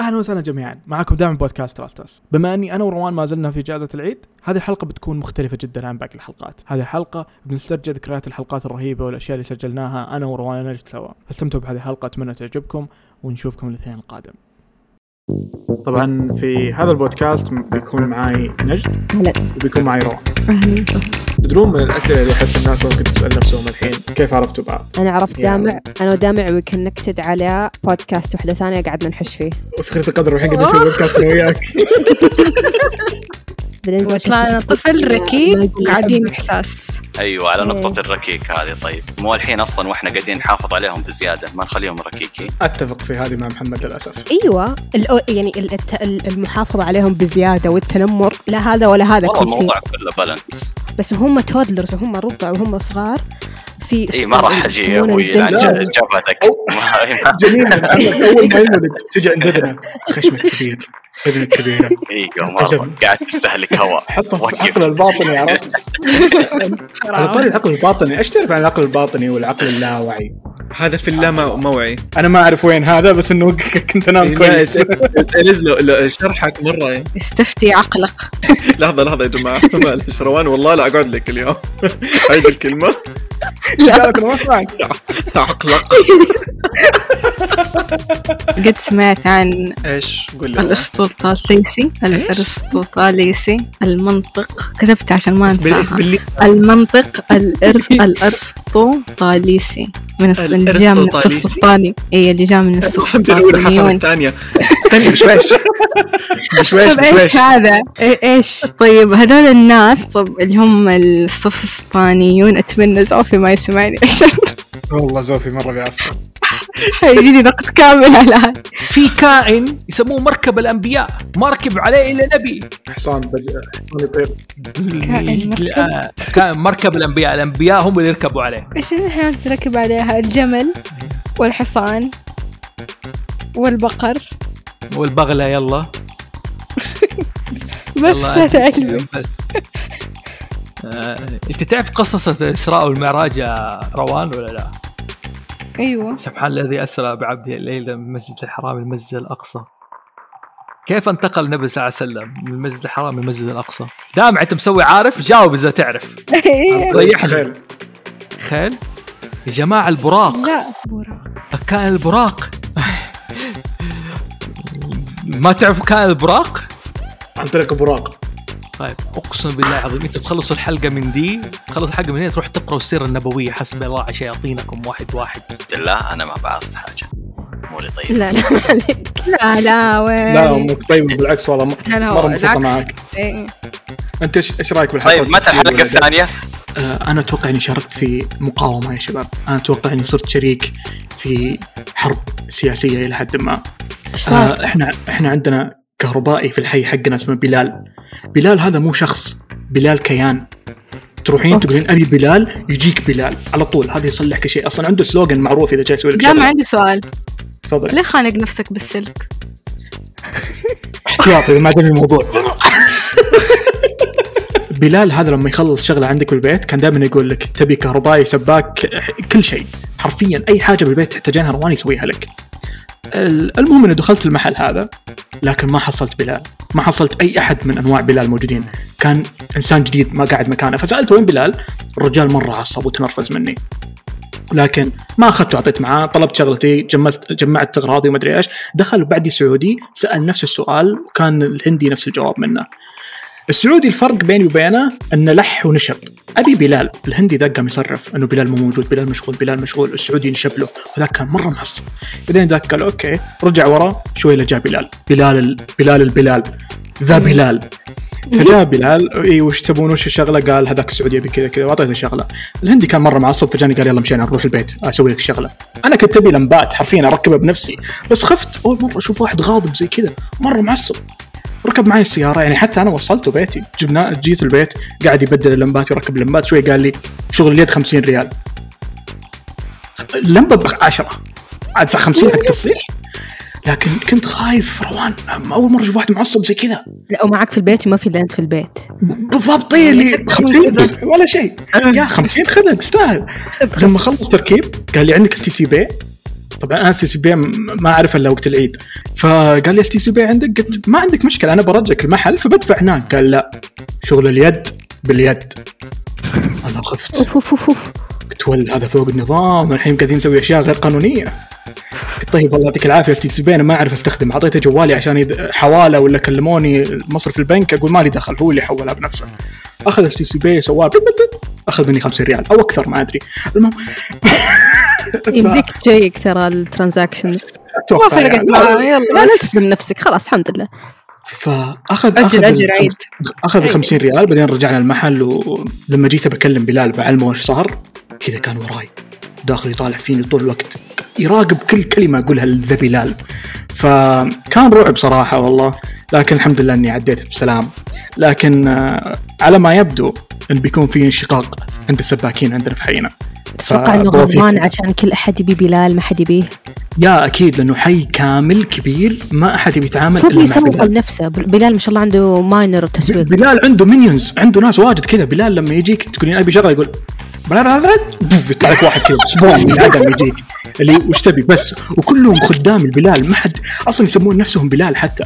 أهلا وسهلا جميعا. معكم دائما بودكاست Trust Us بما أني أنا وروان ما زلنا في اجازه العيد هذه الحلقة بتكون مختلفة جدا عن باقي الحلقات. هذه الحلقة بنسترجع ذكريات الحلقات الرهيبة والأشياء اللي سجلناها أنا وروان نجد سوا. استمتعوا بهذه الحلقة أتمنى تعجبكم ونشوفكم الأثنين القادم. طبعا في هذا البودكاست بيكون معي نجد هلا وبيكون معي روان أهلا وسهلا. تدرون من الأسئلة اللي أحس الناس ممكن تسأل نفسهم الحين كيف عرفتوا بعض؟ أنا عرفت يا دامع. أنا ودامع we connected على بودكاست وحده ثانية قعدنا نحش فيه. وسخرة القدر والحين قاعد نسوي بودكاست أنا وياك. وطلعنا طفل ركيك أحب. احساس أيوه على إيه. نقطة الركيك هذه. طيب مو الحين أصلا وإحنا قاعدين نحافظ عليهم بزيادة ما نخليهم ركيكين. أتفق في هذه مع محمد للأسف. أيوه يعني ال- الت- ال- المحافظة عليهم بزيادة والتنمر لا هذا ولا هذا والله كل شيء. الموضوع كله بالانس بس هم تودلرز وهم رضع وهم صغار. في اي ما راح أجي يا أبوي. جبهتك جميل أول ما يولد تجي عند اذنه خشمك كبير. اذنك كبيره أيوه. مرة قاعد تستهلك هواء حطه في. العقل الباطني عرفت؟ على طاري العقل الباطني إيش تعرف عن العقل الباطني والعقل اللاواعي؟ هذا في اللا موعي أنا ما أعرف وين هذا بس إنه كنت أنام كويس نزلوا لو شرحك مرة. استفتي عقلك لحظة لحظة يا جماعة معلش روان والله لا أقعد لك اليوم هذه الكلمة لا عقلق قد سمعت عن إيش؟ قول لي. الأرسطوطاليسي؟ الأرسطوطاليسي المنطق. كتبت عشان ما أنساها. المنطق الإر... الأرسطوطاليسي. من الس... اللي جاء من؟ السلطاني اي اللي جاء من السلطانيون الثانية استني بشويش بشويش طيب إيش بشويش هذا؟ إيه- إيش؟ طيب هذول الناس طب اللي هم السفسطانيون أتمنى زوفي ما يسمعني. عشان والله زوفي مرة بيعصب. هيجيني نقد كامل هذا. في كائن يسموه مركب الأنبياء. ما ركب عليه إلا نبي. حصان. حصان يطير. كائن مركب؟ الأنبياء. الأنبياء هم اللي يركبوا عليه. إيش الحيوانات اللي تركب عليها الجمل والحصان والبقر. والبغلة يلا. بس هذا علمي بس. آه، أنت تعرف قصص الاسراء والمعراج يا روان ولا لا؟ أيوه. سبحان الذي أسرى بعبده ليلا من المسجد الحرام المسجد الأقصى. كيف انتقل النبي صلى الله عليه وسلم من المسجد الحرام للمسجد الأقصى؟ دام أنت مسوي عارف جاوب إذا تعرف. ريحني خير خيل. يا جماعة البراق. لا براق. كائن البراق. ما تعرفوا كائن البراق؟ عن طريق براق. طيب أقسم بالله العظيم إنت تخلص الحلقة من دي تخلص الحلقة من دي تروح تقرأ السيرة النبوية حسب الله على شياطينكم واحد واحد له أنا ما بعصت حاجة مو لي طيب لا لا عليك. لا لا وين لا أمك طيبه بالعكس والله لا لا مرة مبسوطة. معك إيه. أنت إيش إيش رأيك بالحلقة طيب متى الحلقة الثانية؟ آه، أنا أتوقع إني شاركت في مقاومة يا شباب أنا أتوقع إني صرت شريك في حرب سياسية إلى حد ما؟ آه، إحنا إحنا عندنا كهربائي في الحي حقنا اسمه بلال. بلال هذا مو شخص بلال كيان. تروحين. تقولين أبي بلال يجيك بلال على طول. هذا يصلح كل شيء. أصلا عنده سلوغن معروف إذا جاي يسوي لك جامع شغلة. عندي سؤال. تفضل. ليه خانق نفسك بالسلك؟ احتياطي ما عجبني الموضوع بلال هذا لما يخلص شغلة عندك بالبيت كان دائما يقول لك تبي كهربائي سباك كل شيء. حرفيا أي حاجة بالبيت تحتاجينها روان يسويها لك. ال- المهم اني دخلت المحل هذا. لكن ما حصلت بلال. ما حصلت أي أحد من أنواع بلال موجودين. كان إنسان جديد ما قاعد مكانه. فسالته وين بلال؟ الرجال مرة عصب وتنرفز مني. لكن ما اخذته اعطيت معاه طلبت شغلتي جمعت جمعت اغراضي وما أدري إيش. دخل بعدي سعودي سأل نفس السؤال وكان الهندي نفس الجواب منه. السعودي الفرق بيني وبينه إنه لح ونشب. أبي بلال الهندي ذاك قام يصرف إنه بلال مو موجود بلال مشغول بلال مشغول السعودي نشب له وذاك كان مرة معصب بعدين ذاك قال okay رجع ورا شوي لجاء بلال. بلال ال... بلال البلال ذا بلال. فجاء بلال اي وش تبون؟ وش الشغلة؟ قال هذاك السعودي أبي كذا كذا وأعطيته الشغله الهندي كان مرة معصب فجاني قال يلا مشينا نروح البيت أسوي لك الشغله أنا كنت أبي لمبات حرفيا أركبها بنفسي بس خفت. أول مرة أشوف واحد غاضب زي كذا مرة معصب. ركب معي السيارة يعني حتى أنا وصلته بيتي جبنا جيت البيت قاعد يبدل اللمبات ويركب اللمبات شوي قال لي شغل اليد 50 ريال. اللمبة ب 10 ادفع 50 حق تصليح. لكن كنت خايف روان أول مرة أشوف واحد معصب زي كذا. لا ومعك في البيت وما في إلا أنت في البيت. بالضبط طيب اللي 50 ولا شيء. يا 50 خذها تستاهل لما خلص تركيب قال لي عندك STC Pay. طبعا أنا STC Pay ما أعرف إلا وقت العيد. فقال لي STC Pay عندك؟ قلت ما عندك مشكلة أنا برجك المحل. فبدفع هناك. قال لا شغل اليد باليد. أنا خفت. أوف أوف أوف قلت ول هذا فوق النظام. الحين قاعدين نسوي أشياء غير قانونية. قلت طيب الله يعطيك العافية STC Pay أنا ما أعرف أستخدم. أعطيته جوالي عشان يد- حوالة ولا كلموني مصرف البنك. أقول مالي دخل هو اللي حولها بنفسه. أخذ STC Pay سواه. أخذ مني 50 ريال أو أكثر ما أدري. المهم يمديك تشيك ترى ال transactions. ما فرقت يعني. يلا لا تسلم نفسك خلاص الحمد لله. فاخذ أجل ال عيد. أخذ ال 50 ريال بعدين رجعنا المحل ولما جيت بكلم بلال بعلمه إيش صار كذا كان وراي. داخل يطالع فيني طول الوقت يراقب كل كلمة أقولها لذا بلال. فكان رعب صراحة والله. لكن الحمد لله إني عديت بسلام. لكن آه، على ما يبدو إن بيكون في انشقاق عند السباكين عندنا في حينا. أتوقع إنه فبوفيك. غضبان عشان كل أحد يبي بلال ما حد يبيه. يا أكيد لأنه حي كامل كبير ما أحد يبي يتعامل إلا مع يسوق بلال. لنفسه بلال ما شاء الله عنده ماينر تسويق. بلال عنده مينيونز عنده ناس واجد كذا. بلال لما يجيك تقولين أبي شغلة يقول يطلع لك واحد كذا. أسبوع من العدم يجيك. اللي وش تبي؟ بس. وكلهم خدام البلال. ما حد أصلا يسمون نفسهم بلال حتى.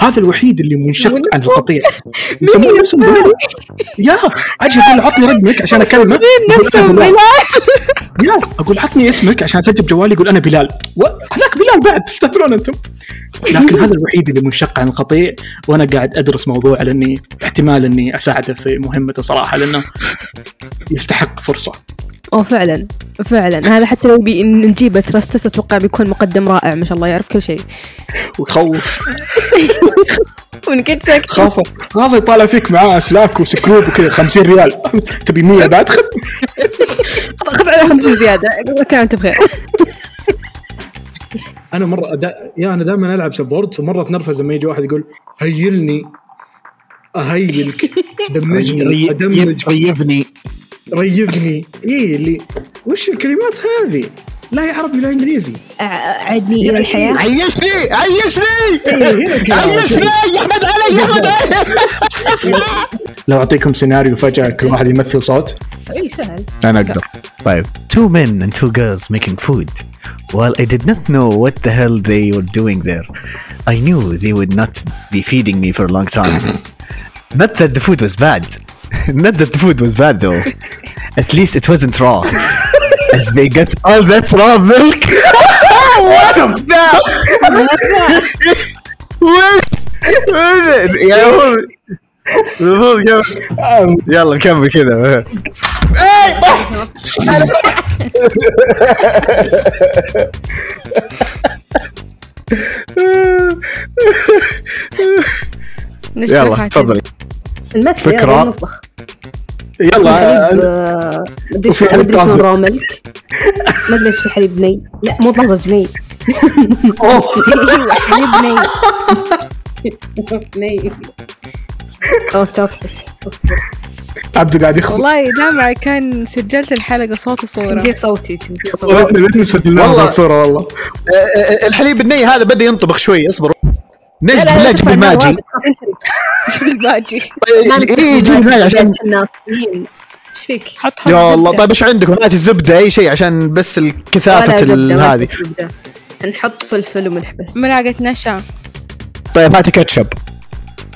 هذا الوحيد اللي منشق عن القطيع. يسمون نفسهم بلال يا أجي أقول عطني رقمك عشان اكلمه نفسهم أنا بلال. يا أقول عطني اسمك عشان أسجل بجوالي يقول أنا بلال. هذاك بلال بعد تستهبلون أنتم. لكن هذا الوحيد اللي منشق عن القطيع وأنا قاعد أدرس موضوع لأني احتمال أني أساعده في مهمته صراحة لأنه يستحق فرصة. أوه فعلا. فعلا. هذا حتى لو بي نجيبه ترستس أتوقع بيكون مقدم رائع ما شاء الله يعرف كل شيء. ويخوف من كنت ساكت. خاصه خاصة يطالع فيك معاه اسلاك وسكروب وكذا 50 ريال. تبي 100 بعد؟ خذ. خذ على 50 زيادة. كان أنت بخير. أنا مرة دا... يا أنا دائما ألعب سبورت ومرة اتنرفز لما يجي واحد يقول هيلني أهيلك دمجني ادمج ريفني. ريفني. إيه اللي وش الكلمات هذه لا يا عربي لا انجليزي عدني إلى الحياة عيشني عيشني إيه،. عيشني يا احمد علي يا احمد علي لو اعطيكم سيناريو فجاه كل واحد يمثل صوت اي سهل أنا أقدر طيب two men and two girls making food while I did not know what the hell they were doing there I knew they would not be feeding me for a long time not that the food was bad not that the food was bad though at least it wasn't raw as they got all that raw milk. What what يا المفروض المفروض كم- يلا نكمل كذا اي طحت أنا طحت يلا تفضلي المكتب فكرة. المطبخ. يلا مدري وفي حليب مدري ملك. ما ادري إيش في حليب ني لا مو طازج ني أيوه حليب ني ني أو توكسيك عبده قاعد يخبط والله دامع كان سجلت الحلقة صوت وصورة. تمديك صوتي. تمديك صوتي سجلنا والله. والله. آه، الحليب الني هذا بدأ ينطبخ شوي نجد لا، بالله جيب الماجي. جيب الباجي ما اي نستخدم إيه، جيب الماجي عشان فيك؟ حط حط يا الله. طيب إيش عندكم هات الزبده أي شيء عشان بس الكثافة هذه. نحط فلفل وملح بس. ملعقة نشا. طيب هاتي كاتشب.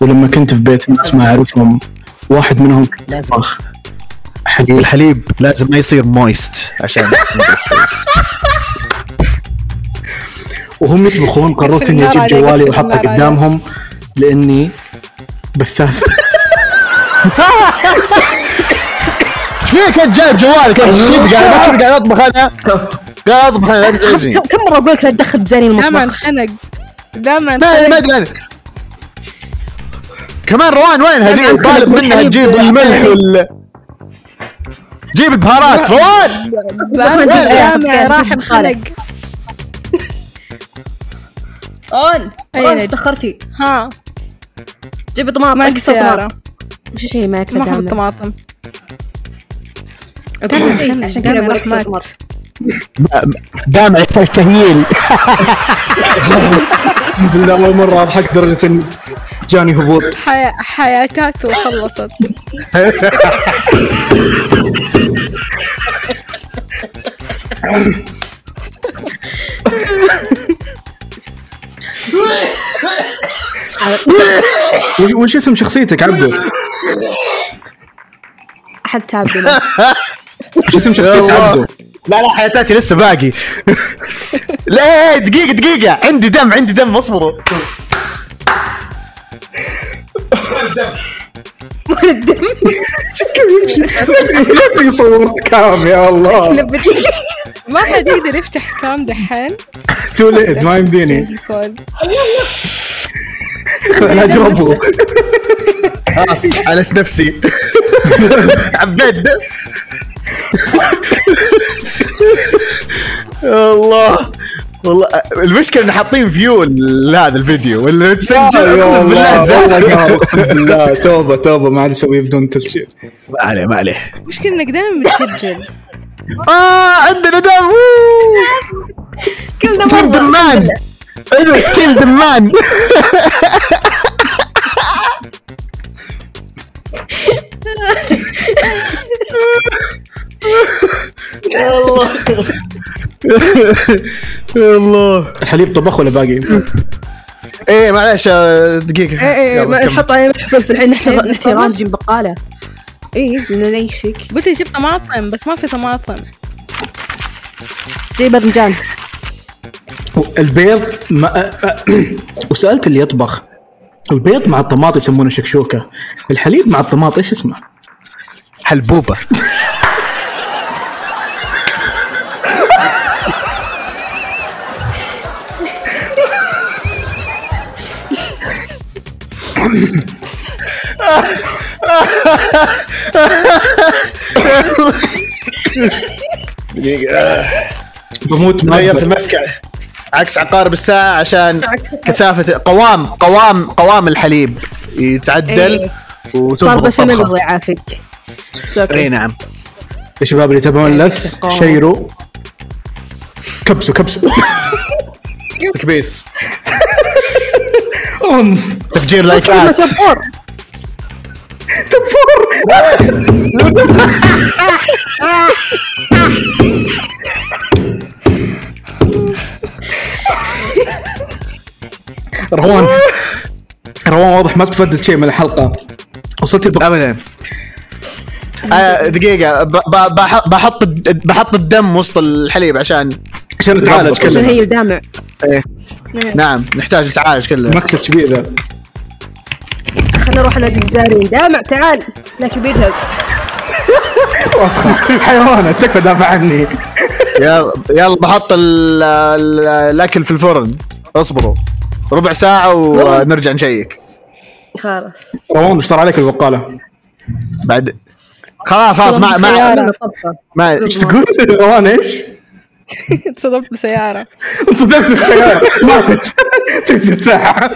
ولما كنت في بيت ناس ما أعرفهم واحد منهم كان يطبخ حليب. الحليب لازم ما يصير مويست عشان وهم يطبخون قررت إني أجيب جوالي وأحطه. قدامهم لأني بثاث إيش فيك انت جايب جوالك انت قاعد ما تشوف قاعد أطبخ أنا. قاعد أطبخ أنا لا كم مرة أقول لك لا تدخل بزاني المطبخ؟ انخنق دامع ما ما انخنق أدري. كمان روان وين؟ هذه طالب منها تجيب. الملح وال جيب البهارات. روان! راح انخنق اون نجم. تاخرتي ها. جيبي طماطم ما عندي أقصى سيارة طماطم. وش الشيء ما ما ياكله أحط دائما طماطم إيه، عشان كذا دامع أقول لك يحتاج تهييل. الحمد لله أول مرة أضحك درجة إن جاني هبوط. حياتاته خلصت وش- وش اسم شخصيتك؟ عبدو؟ أحد تابعنا وش اسم شخصية. عبدو؟ لا لا حياتاتي لسه باقي. لا دقيقة دقيقة. عندي دم عندي دم اصبروا. ليتني صورت كام يا الله. ما حد يقدر يفتح كام دحين. تو ليت ما يمديني. لا اجربه خلاص علش نفسي. عبيت الله. والله المشكلة إن حاطين فيو لهذا الفيديو ولا تسجل أقسم بالله أقسم بالله. توبة توبة ما عاد اسويه بدون تسجيل. ما عليه ما عليه. المشكلة إنك دائما بتسجل. آه عندنا دم كلنا دم مرة دمان كل دمان الله الله الحليب طبخ ولا باقي؟ إيه معلش آه، دقيقة. إيه إيه. نحط عليه محفل في الحين طيب، نحتي رانجي بقالة. إيه بدنا نيشك قلت لي جبت طماطم بس ما في طماطم. زي باذنجان البيض ما وسألت اللي يطبخ. البيض مع الطماط يسمونه شكشوكة. الحليب مع الطماط إيش اسمه؟ حلبوبة. دقيقة بموت ما غيرت المسكة عكس عقارب الساعة عشان كثافة قوام قوام قوام الحليب. يتعدل إيه. صار بشاميل الطبخة. الله يعافيك. إي نعم. يا شباب اللي يتابعون لث القوام. شيروا كبسوا كبسوا. تكبيس أم. تفجير لايكات تبور روان. روان واضح ما استفدت شيء من الحلقة. وصلت. ابدا. آه دقيقة. ب- ب- بح- بحط بحط الدم وسط الحليب عشان عشان نتعالج عشان هي الدامع. إيه. نعم نحتاج نتعالج كلنا مكسة شبيه ذا. خلينا نروح نادي الجزائري دامع تعال. لكن بيجهز وسخة حيوانة تكفى دافع عني. يلا يلا بحط ال- ال- الأكل في الفرن. اصبروا. ربع ساعة ونرجع نشيك. خلاص. روان إيش صار عليك البقالة؟ بعد خلاص خلاص ما ما ما إيش تقول؟ روان إيش؟ تصدمت بسيارة. انصدمت بالسيارة ماتت تنزل ساعة.